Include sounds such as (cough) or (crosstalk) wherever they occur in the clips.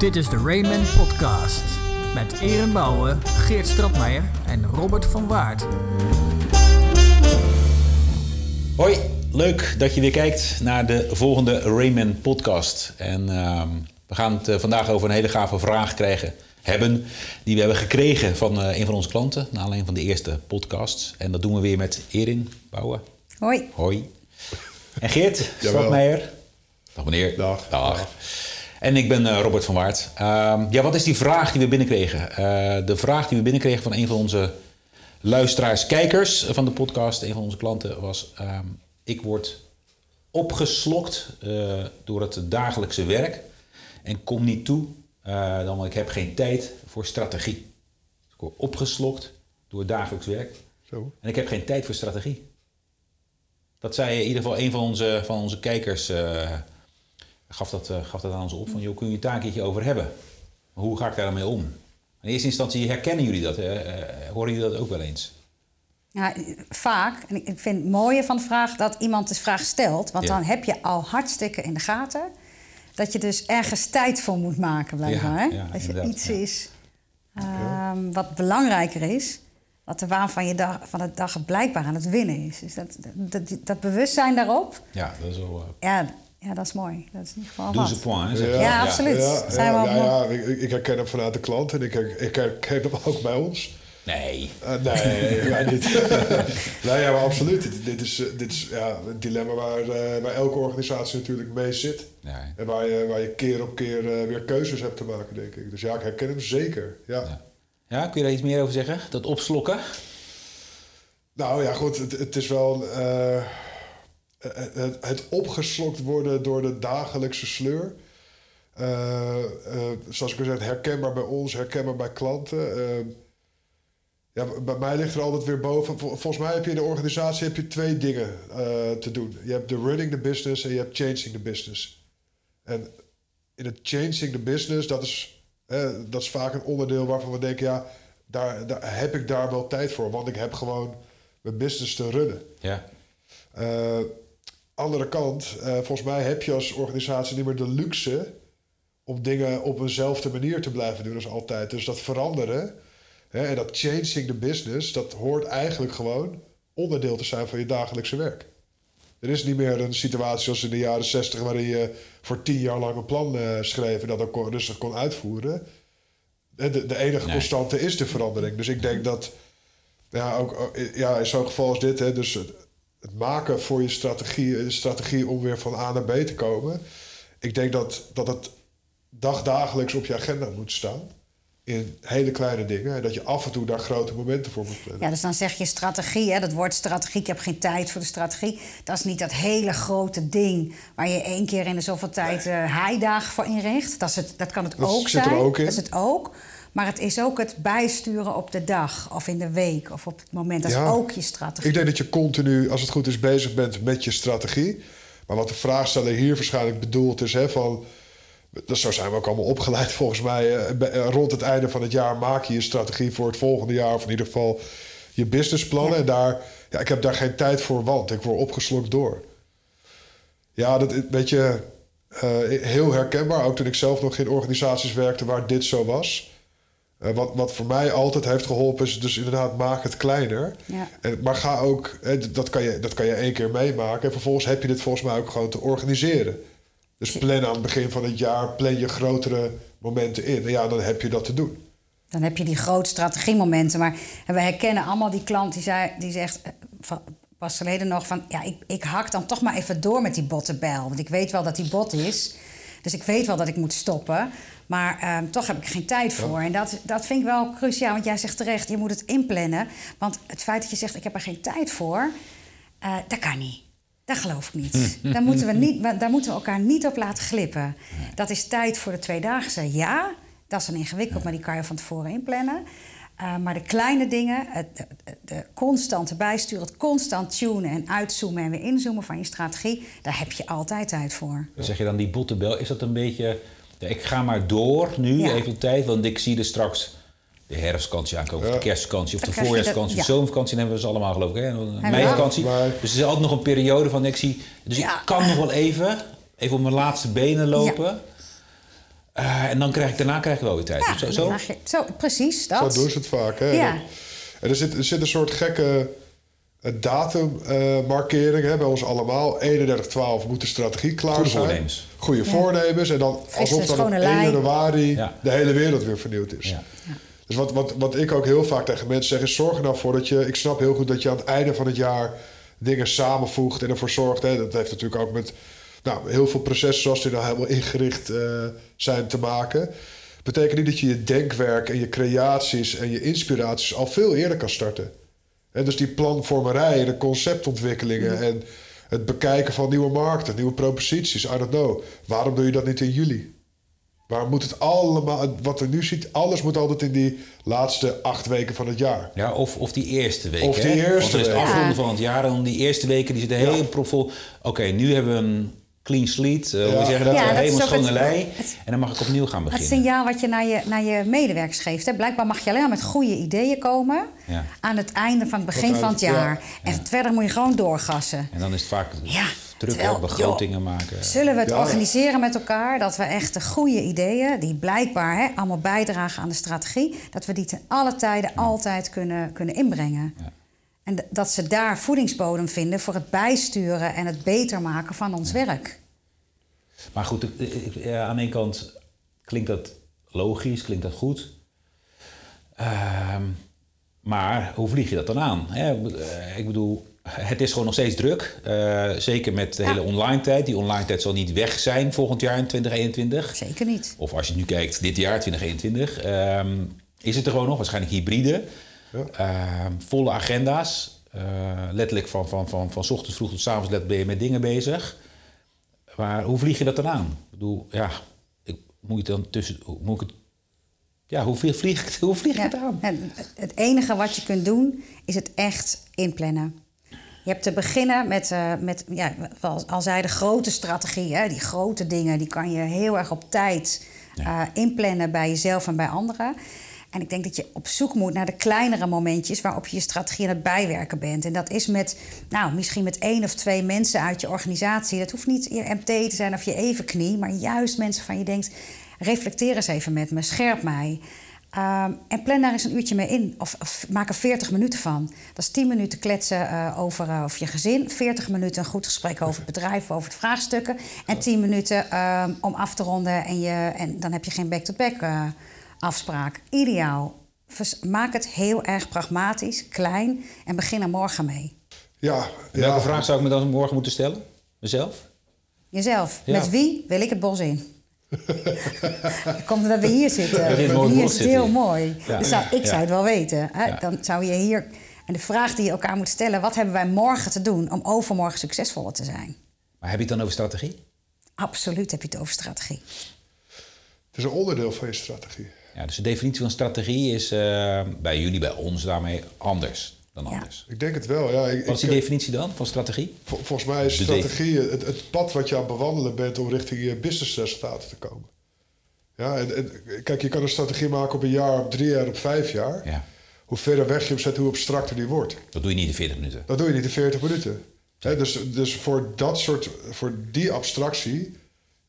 Dit is de Rayman Podcast. Met Erin Bouwen, Geert Stratmeijer en Robert van Waard. Hoi, leuk dat je weer kijkt naar de volgende Rayman Podcast. En ehm, we gaan het eh, vandaag over een hele gave vraag krijgen, hebben, die we hebben gekregen van eh, een van onze klanten, naar aanleiding van de eerste podcasts. En dat doen we weer met Erin Bouwen. Hoi. Hoi. En Geert. Stratmeijer. Dag meneer. Dag. Dag. En ik ben eh, Robert van Waard. Ehm, ja, wat is die vraag die we binnenkregen? Eh, de vraag die we binnenkregen van een van onze luisteraars, kijkers van de podcast, een van onze klanten, was: ehm, Ik word opgeslokt eh, door het dagelijkse werk en kom niet toe, dan want ik heb geen tijd voor strategie. Ik word opgeslokt door het dagelijks werk Zo. en ik heb geen tijd voor strategie. Dat zei in ieder geval een van onze, van onze kijkers, gaf, dat, eh, gaf dat aan ons op. Van, joh, kun je het daar een keertje over hebben? Hoe ga ik daar dan mee om? In eerste instantie herkennen jullie dat? hè? Eh, horen jullie dat ook wel eens? Ja, vaak, en ik vind het mooie van de vraag dat iemand de vraag stelt. Want Ja. dan heb je al hartstikke in de gaten dat je dus ergens tijd voor moet maken, blijkbaar. Ja, hè? ja, Als inderdaad, iets is ehm, wat belangrijker is, wat de waan van, je dag, van de dag blijkbaar aan het winnen is. Dus dat, dat, dat, dat bewustzijn daarop, Ja, dat is wel... uh, ja, ja, dat is mooi. Dat is in ieder geval douze je. Ja, absoluut. Ja, Zijn ja, we ja, ja, ik, ik herken hem vanuit de klant en ik, ik herken hem ook bij ons. Nee. Eh, nee, (laughs) wij niet. (laughs) nee, ja, maar absoluut. Dit, dit is, eh, dit is ja, het dilemma waar, eh, waar elke organisatie natuurlijk mee zit. Nee. En waar je, waar je keer op keer weer keuzes hebt te maken, denk ik. Dus ja, ik herken hem zeker. Ja. Ja. Ja, kun je daar iets meer over zeggen? Dat opslokken? Nou ja, goed, het, het is wel eh, het, het- het opgeslokt worden door de dagelijkse sleur. Eh, eh, zoals ik al zei, herkenbaar bij ons, herkenbaar bij klanten. Eh, ja, bij mij ligt er altijd weer boven. Vol- Volgens mij heb je in de organisatie heb je twee dingen eh, te doen. Je hebt de running the business en je hebt changing the business. En in het changing the business, dat is, eh, dat is vaak een onderdeel waarvan we denken, ja, daar, daar heb ik daar wel tijd voor. Want ik heb gewoon mijn business te runnen. Ja. Eh, andere kant, eh, volgens mij heb je als organisatie niet meer de luxe om dingen op eenzelfde manier te blijven doen als altijd. Dus dat veranderen hè, en dat changing the business, dat hoort eigenlijk gewoon onderdeel te zijn van je dagelijkse werk. Er is niet meer een situatie zoals in de jaren 60 waarin je voor tien jaar lang een plan eh, schreef en dat dan kon, rustig kon uitvoeren. De, de enige Nee. constante is de verandering. Dus ik denk dat ja, ook, ja, in zo'n geval als dit, hè, dus het, maken voor je strategie, een strategie om weer van A naar B te komen. Ik denk dat, dat het dagdagelijks op je agenda moet staan. In hele kleine dingen. En dat je af en toe daar grote momenten voor moet plannen. Ja, dus dan zeg je strategie, hè, dat woord strategie, ik heb geen tijd voor de strategie. Dat is niet dat hele grote ding waar je één keer in de zoveel tijd eh heidagen voor inricht. Dat, is het, dat kan het Dat ook zit er zijn. ook in. Dat is het ook. Maar het is ook het bijsturen op de dag of in de week of op het moment. Dat Ja. is ook je strategie. Ik denk dat je continu, als het goed is, bezig bent met je strategie. Maar wat de vraagsteller hier waarschijnlijk bedoelt is... Hè, van, dus zo zijn we ook allemaal opgeleid volgens mij. eh, eh, Rond het einde van het jaar maak je je strategie voor het volgende jaar... of in ieder geval je businessplannen. Ja. En daar, ja, ik heb daar geen tijd voor, want ik word opgeslokt door. Ja, dat is- weet je, eh, heel herkenbaar. Ook toen ik zelf nog in organisaties werkte waar dit zo was... Eh, wat, wat voor mij altijd heeft geholpen is dus inderdaad maak het kleiner. Ja. En, maar ga ook, hè, dat, kan je, dat kan je één keer meemaken. En vervolgens heb je dit volgens mij ook gewoon te organiseren. Dus plan aan het begin van het jaar, plan je grotere momenten in. En ja, dan heb je dat te doen. Dan heb je die grote strategiemomenten. Maar we herkennen allemaal die klant die, zei, die zegt eh, van, pas geleden nog van... ja, ik, ik hak dan toch maar even door met die bottenbel. Want ik weet wel dat die bot is. Dus ik weet wel dat ik moet stoppen. Maar ehm, toch heb ik geen tijd voor. En dat, dat vind ik wel cruciaal. Want jij zegt terecht, je moet het inplannen. Want het feit dat je zegt, ik heb er geen tijd voor... eh, dat kan niet. Dat geloof ik niet. (laughs) daar, moeten we niet daar moeten we elkaar niet op laten glippen. Dat is tijd voor de tweedaagse, ja. Dat is dan ingewikkeld, maar die kan je van tevoren inplannen. Eh, maar de kleine dingen, het, de, constante bijsturen, het constant tunen en uitzoomen en weer inzoomen van je strategie, daar heb je altijd tijd voor. Zeg je dan die bottenbel, is dat een beetje... ik ga maar door nu, Ja. even op tijd, want ik zie er straks de herfstvakantie aankomen, of de Ja. kerstvakantie, of Dan de krijg je voorjaarsvakantie, dat- de ja. zomervakantie hebben we ze allemaal geloof ik, hè? En dan meivakantie. Maar- Dus er is altijd nog een periode van, ik zie, dus Ja. ik kan nog wel even, even op mijn laatste benen lopen. Eh, en dan krijg ik, daarna krijg ik wel weer tijd. Ja, zo, zo? je- zo, precies, dat. Zo doen ze het vaak. Hè? Ja. En er zit, er zit een soort gekke eh, datummarkering hè, bij ons allemaal. 31-12 moet de strategie klaar Goede zijn. voornemens. Goede voornemens. En dan Frisse, alsof dan op schone 1 lei. januari Ja. de hele wereld weer vernieuwd is. Ja. Dus wat, wat, wat ik ook heel vaak tegen mensen zeg is... zorg er nou voor dat je... Ik snap heel goed dat je aan het einde van het jaar dingen samenvoegt... en ervoor zorgt... Hè, dat heeft natuurlijk ook met nou, heel veel processen... zoals die nou helemaal ingericht eh, zijn te maken. Betekent niet dat je je denkwerk en je creaties... en je inspiraties al veel eerder kan starten. Hè, dus die planvormerij en de conceptontwikkelingen... en het bekijken van nieuwe markten, nieuwe proposities... I don't know. Waarom doe je dat niet in juli? Waarom moet het allemaal, wat er nu ziet, alles moet altijd in die laatste acht weken van het jaar. Ja, of, of die eerste week. Of die hè? eerste Want dan is het afronden Ja. van het jaar. En dan die eerste weken die zitten heel Ja. propvol. Oké, nu hebben we een clean slate. eh, hoe Ja. zeg je dat? Ja, helemaal schone het- lei. het- En dan mag ik opnieuw gaan Het beginnen. signaal wat je naar je, naar je medewerkers geeft. Hè. Blijkbaar mag je alleen maar met goede ideeën komen... Ja. aan het einde van het begin van het jaar. En verder moet je gewoon doorgassen. En dan is het vaak Ja, druk, terwijl, begrotingen maken. Zullen we het Ja. organiseren met elkaar? Dat we echt de goede ideeën, die blijkbaar hè, allemaal bijdragen aan de strategie... dat we die ten alle tijden altijd kunnen, kunnen inbrengen. Ja. En dat ze daar voedingsbodem vinden voor het bijsturen... en het beter maken van ons werk. Maar goed, ik- ik- ja, aan de ene kant klinkt dat logisch, klinkt dat goed. Ehm, maar hoe vlieg je dat dan aan? Hè? Eh, Ik bedoel, het is gewoon nog steeds druk. Eh, zeker met de Ja. hele online tijd. Die online tijd zal niet weg zijn volgend jaar in 2021. Zeker niet. Of als je nu kijkt, dit jaar 2021. ehm, is het er gewoon nog, waarschijnlijk hybride. Ja. Ehm, volle agenda's. Eh, letterlijk van, van, van, van 's ochtends vroeg tot 's avonds ben je met dingen bezig. Maar hoe vlieg je dat dan aan? Ik bedoel, ja, ik, moet je dan tussen... hoe Moet ik het, ja, hoe vlieg, vlieg, ik- hoe vlieg ik het aan? Het enige wat je kunt doen, is het echt inplannen. Je hebt te beginnen met, eh, met ja, al zei, de grote strategie. Hè? Die grote dingen, die kan je heel erg op tijd eh, inplannen bij jezelf en bij anderen. En ik denk dat je op zoek moet naar de kleinere momentjes waarop je je strategie aan het bijwerken bent. En dat is met, nou, misschien met één of twee mensen uit je organisatie. Dat hoeft niet je MT te zijn of je evenknie, maar juist mensen van je denkt, reflecteer eens even met me, scherp mij. Ehm, en plan daar eens een uurtje mee in. Of, of maak er 40 minuten van. Dat is 10 minuten kletsen eh, over, over je gezin. 40 minuten een goed gesprek over het bedrijf, over het vraagstukken. En 10 minuten ehm, om af te ronden. En, je, en dan heb je geen back-to-back eh, afspraak. Ideaal. Vers- Maak het heel erg pragmatisch, klein. En begin er morgen mee. Ja, Welke ja. vraag zou ik me dan morgen moeten stellen? Mezelf? Jezelf. Ja. Met wie wil ik het bos in? (laughs) Komt omdat we hier zitten. Dat hier is het heel hier. mooi. Ja. Dus zou, ik Ja. zou het wel weten. Hè? Ja. Dan zou je hier... En de vraag die je elkaar moet stellen... wat hebben wij morgen te doen om overmorgen succesvoller te zijn? Maar heb je het dan over strategie? Absoluut heb je het over strategie. Het is een onderdeel van je strategie. Ja, dus de definitie van strategie is eh, bij jullie, bij ons daarmee anders dan Ja. anders. Ik denk het wel. Ja, ik, Wat is ik- die definitie dan van strategie? vol- volgens mij is De strategie het, het pad wat je aan het bewandelen bent om richting je businessresultaten te komen. Ja, en, en- kijk, je kan een strategie maken op een jaar, op drie jaar, op vijf jaar. Ja. Hoe verder weg je hem zet, hoe abstracter die wordt. Dat doe je niet in 40 minuten. Dat doe je niet in 40 minuten. Dus, dus voor dat soort, voor die abstractie,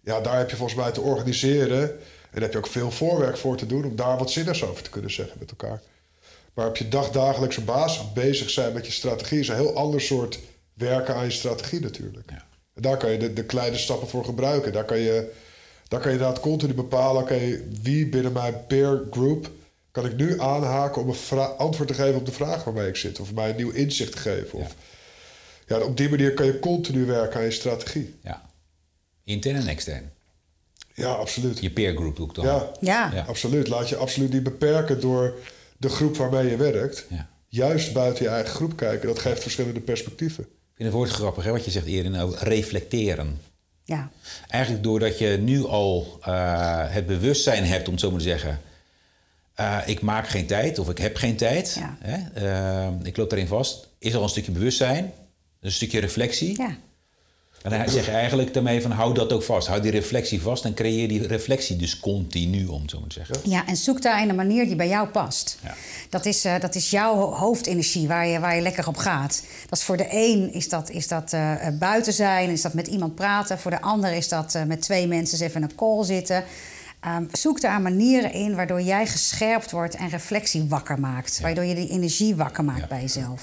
ja, daar heb je volgens mij te organiseren. En daar heb je ook veel voorwerk voor te doen om daar wat zinnigs over te kunnen zeggen met elkaar. Maar op je dagdagelijkse basis bezig zijn met je strategie is een heel ander soort werken aan je strategie natuurlijk. Ja. En daar kan je de, de kleine stappen voor gebruiken. Daar kan je, daar kan je inderdaad continu bepalen, oké, wie binnen mijn peer group kan ik nu aanhaken om een antwoord te geven op de vraag waarmee ik zit. Of mij een nieuw inzicht te geven. Of, ja, op die manier kan je continu werken aan je strategie. Ja. Intern en extern. Ja, absoluut. Je peer group doe ik dan. Ja, Ja, Ja. absoluut. Laat je absoluut niet beperken door de groep waarmee je werkt. Ja. Juist buiten je eigen groep kijken. Dat geeft verschillende perspectieven. Ik vind het woord grappig, hè, wat je zegt eerder, nou, reflecteren. ja. Eigenlijk doordat je nu al eh, het bewustzijn hebt, om het zo maar te zeggen. eh, ik maak geen tijd of ik heb geen tijd. Ja. Hè, eh, ik loop daarin vast. Is al een stukje bewustzijn, een stukje reflectie. ja. En hij zegt eigenlijk daarmee van hou dat ook vast. Hou die reflectie vast en creëer die reflectie dus continu, om het zo maar te zeggen. Ja, en zoek daarin een manier die bij jou past. Ja. Dat, is, eh, dat is jouw ho- hoofdenergie waar je, waar je lekker op gaat. Dat is voor de een is dat, is dat eh, eh, buiten zijn, is dat met iemand praten. Voor de ander is dat met twee mensen eens even in een call zitten. Ehm, zoek daar manieren in waardoor jij gescherpt wordt en reflectie wakker maakt. Waardoor je die energie wakker maakt Ja. bij jezelf.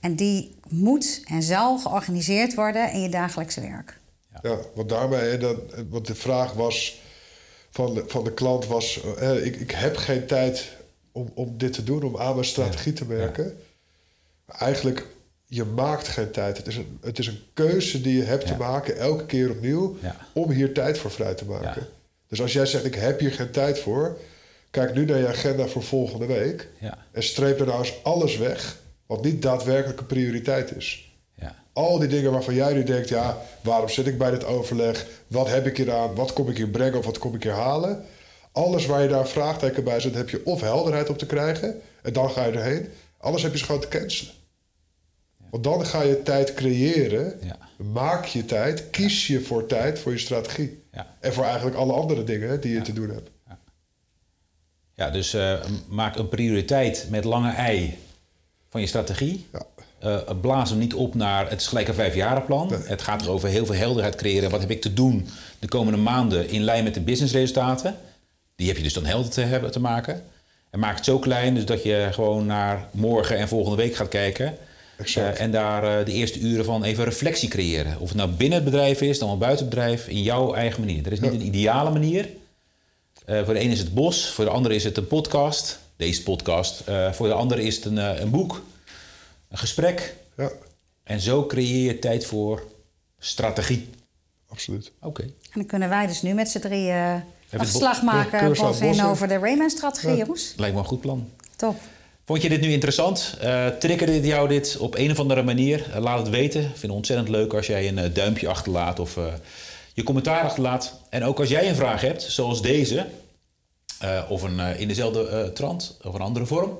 En die moet en zal georganiseerd worden in je dagelijkse werk. Ja, want daarmee, dan, want de vraag was van de, van de klant was, eh, ik, ik heb geen tijd om, om dit te doen, om aan mijn strategie te werken. Eigenlijk, je maakt geen tijd. Het is een, het is een keuze die je hebt Ja. te maken, elke keer opnieuw, Ja. om hier tijd voor vrij te maken. Ja. Dus als jij zegt, ik heb hier geen tijd voor, kijk nu naar je agenda voor volgende week Ja. en streep er nou eens alles weg, wat niet daadwerkelijk een prioriteit is. Ja. Al die dingen waarvan jij nu denkt, ja, waarom zit ik bij dit overleg? Wat heb ik hier aan? Wat kom ik hier brengen of wat kom ik hier halen? Alles waar je daar vraagteken bij zet, heb je of helderheid op te krijgen en dan ga je erheen. Anders heb je gewoon te cancelen. Want dan ga je tijd creëren, Ja. maak je tijd, kies je voor tijd voor je strategie. En voor eigenlijk alle andere dingen die je te doen hebt. Ja, dus eh, maak een prioriteit met lange ei van je strategie. Ja. Eh, blaas hem niet op naar het is gelijk een vijfjarenplan. Het gaat erover heel veel helderheid creëren. Wat heb ik te doen de komende maanden in lijn met de businessresultaten? Die heb je dus dan helder te, hebben, te maken. En maak het zo klein dus dat je gewoon naar morgen en volgende week gaat kijken. Eh, en daar eh, de eerste uren van even reflectie creëren. Of het nou binnen het bedrijf is, dan wel buiten het bedrijf, in jouw eigen manier. Er is niet een ideale manier. Voor de ene is het bos, voor de andere is het een podcast. Deze podcast. Eh, voor de andere is het een, eh, een boek, een gesprek. Ja, En zo creëer je tijd voor strategie. absoluut. Oké. En dan kunnen wij dus nu met z'n drieën uh, afslag bo- maken in bos in. over de Rayman-strategie, jongens. Lijkt me een goed plan. Top. Vond je dit nu interessant? Uh, triggerde dit jou dit op een of andere manier? Uh, laat het weten. Ik vind het ontzettend leuk als jij een uh, duimpje achterlaat of uh, je commentaar achterlaat. En ook als jij een vraag hebt, zoals deze, uh, of een, in dezelfde trant of een andere vorm,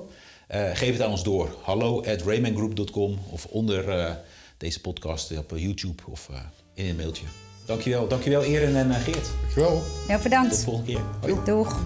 geef het aan ons door. Hallo at raymangroup.com of onder deze podcast op YouTube of in een mailtje. Dankjewel, dankjewel Erin en Geert. Dankjewel. Heel bedankt. Tot de volgende keer. Hoi. Doeg.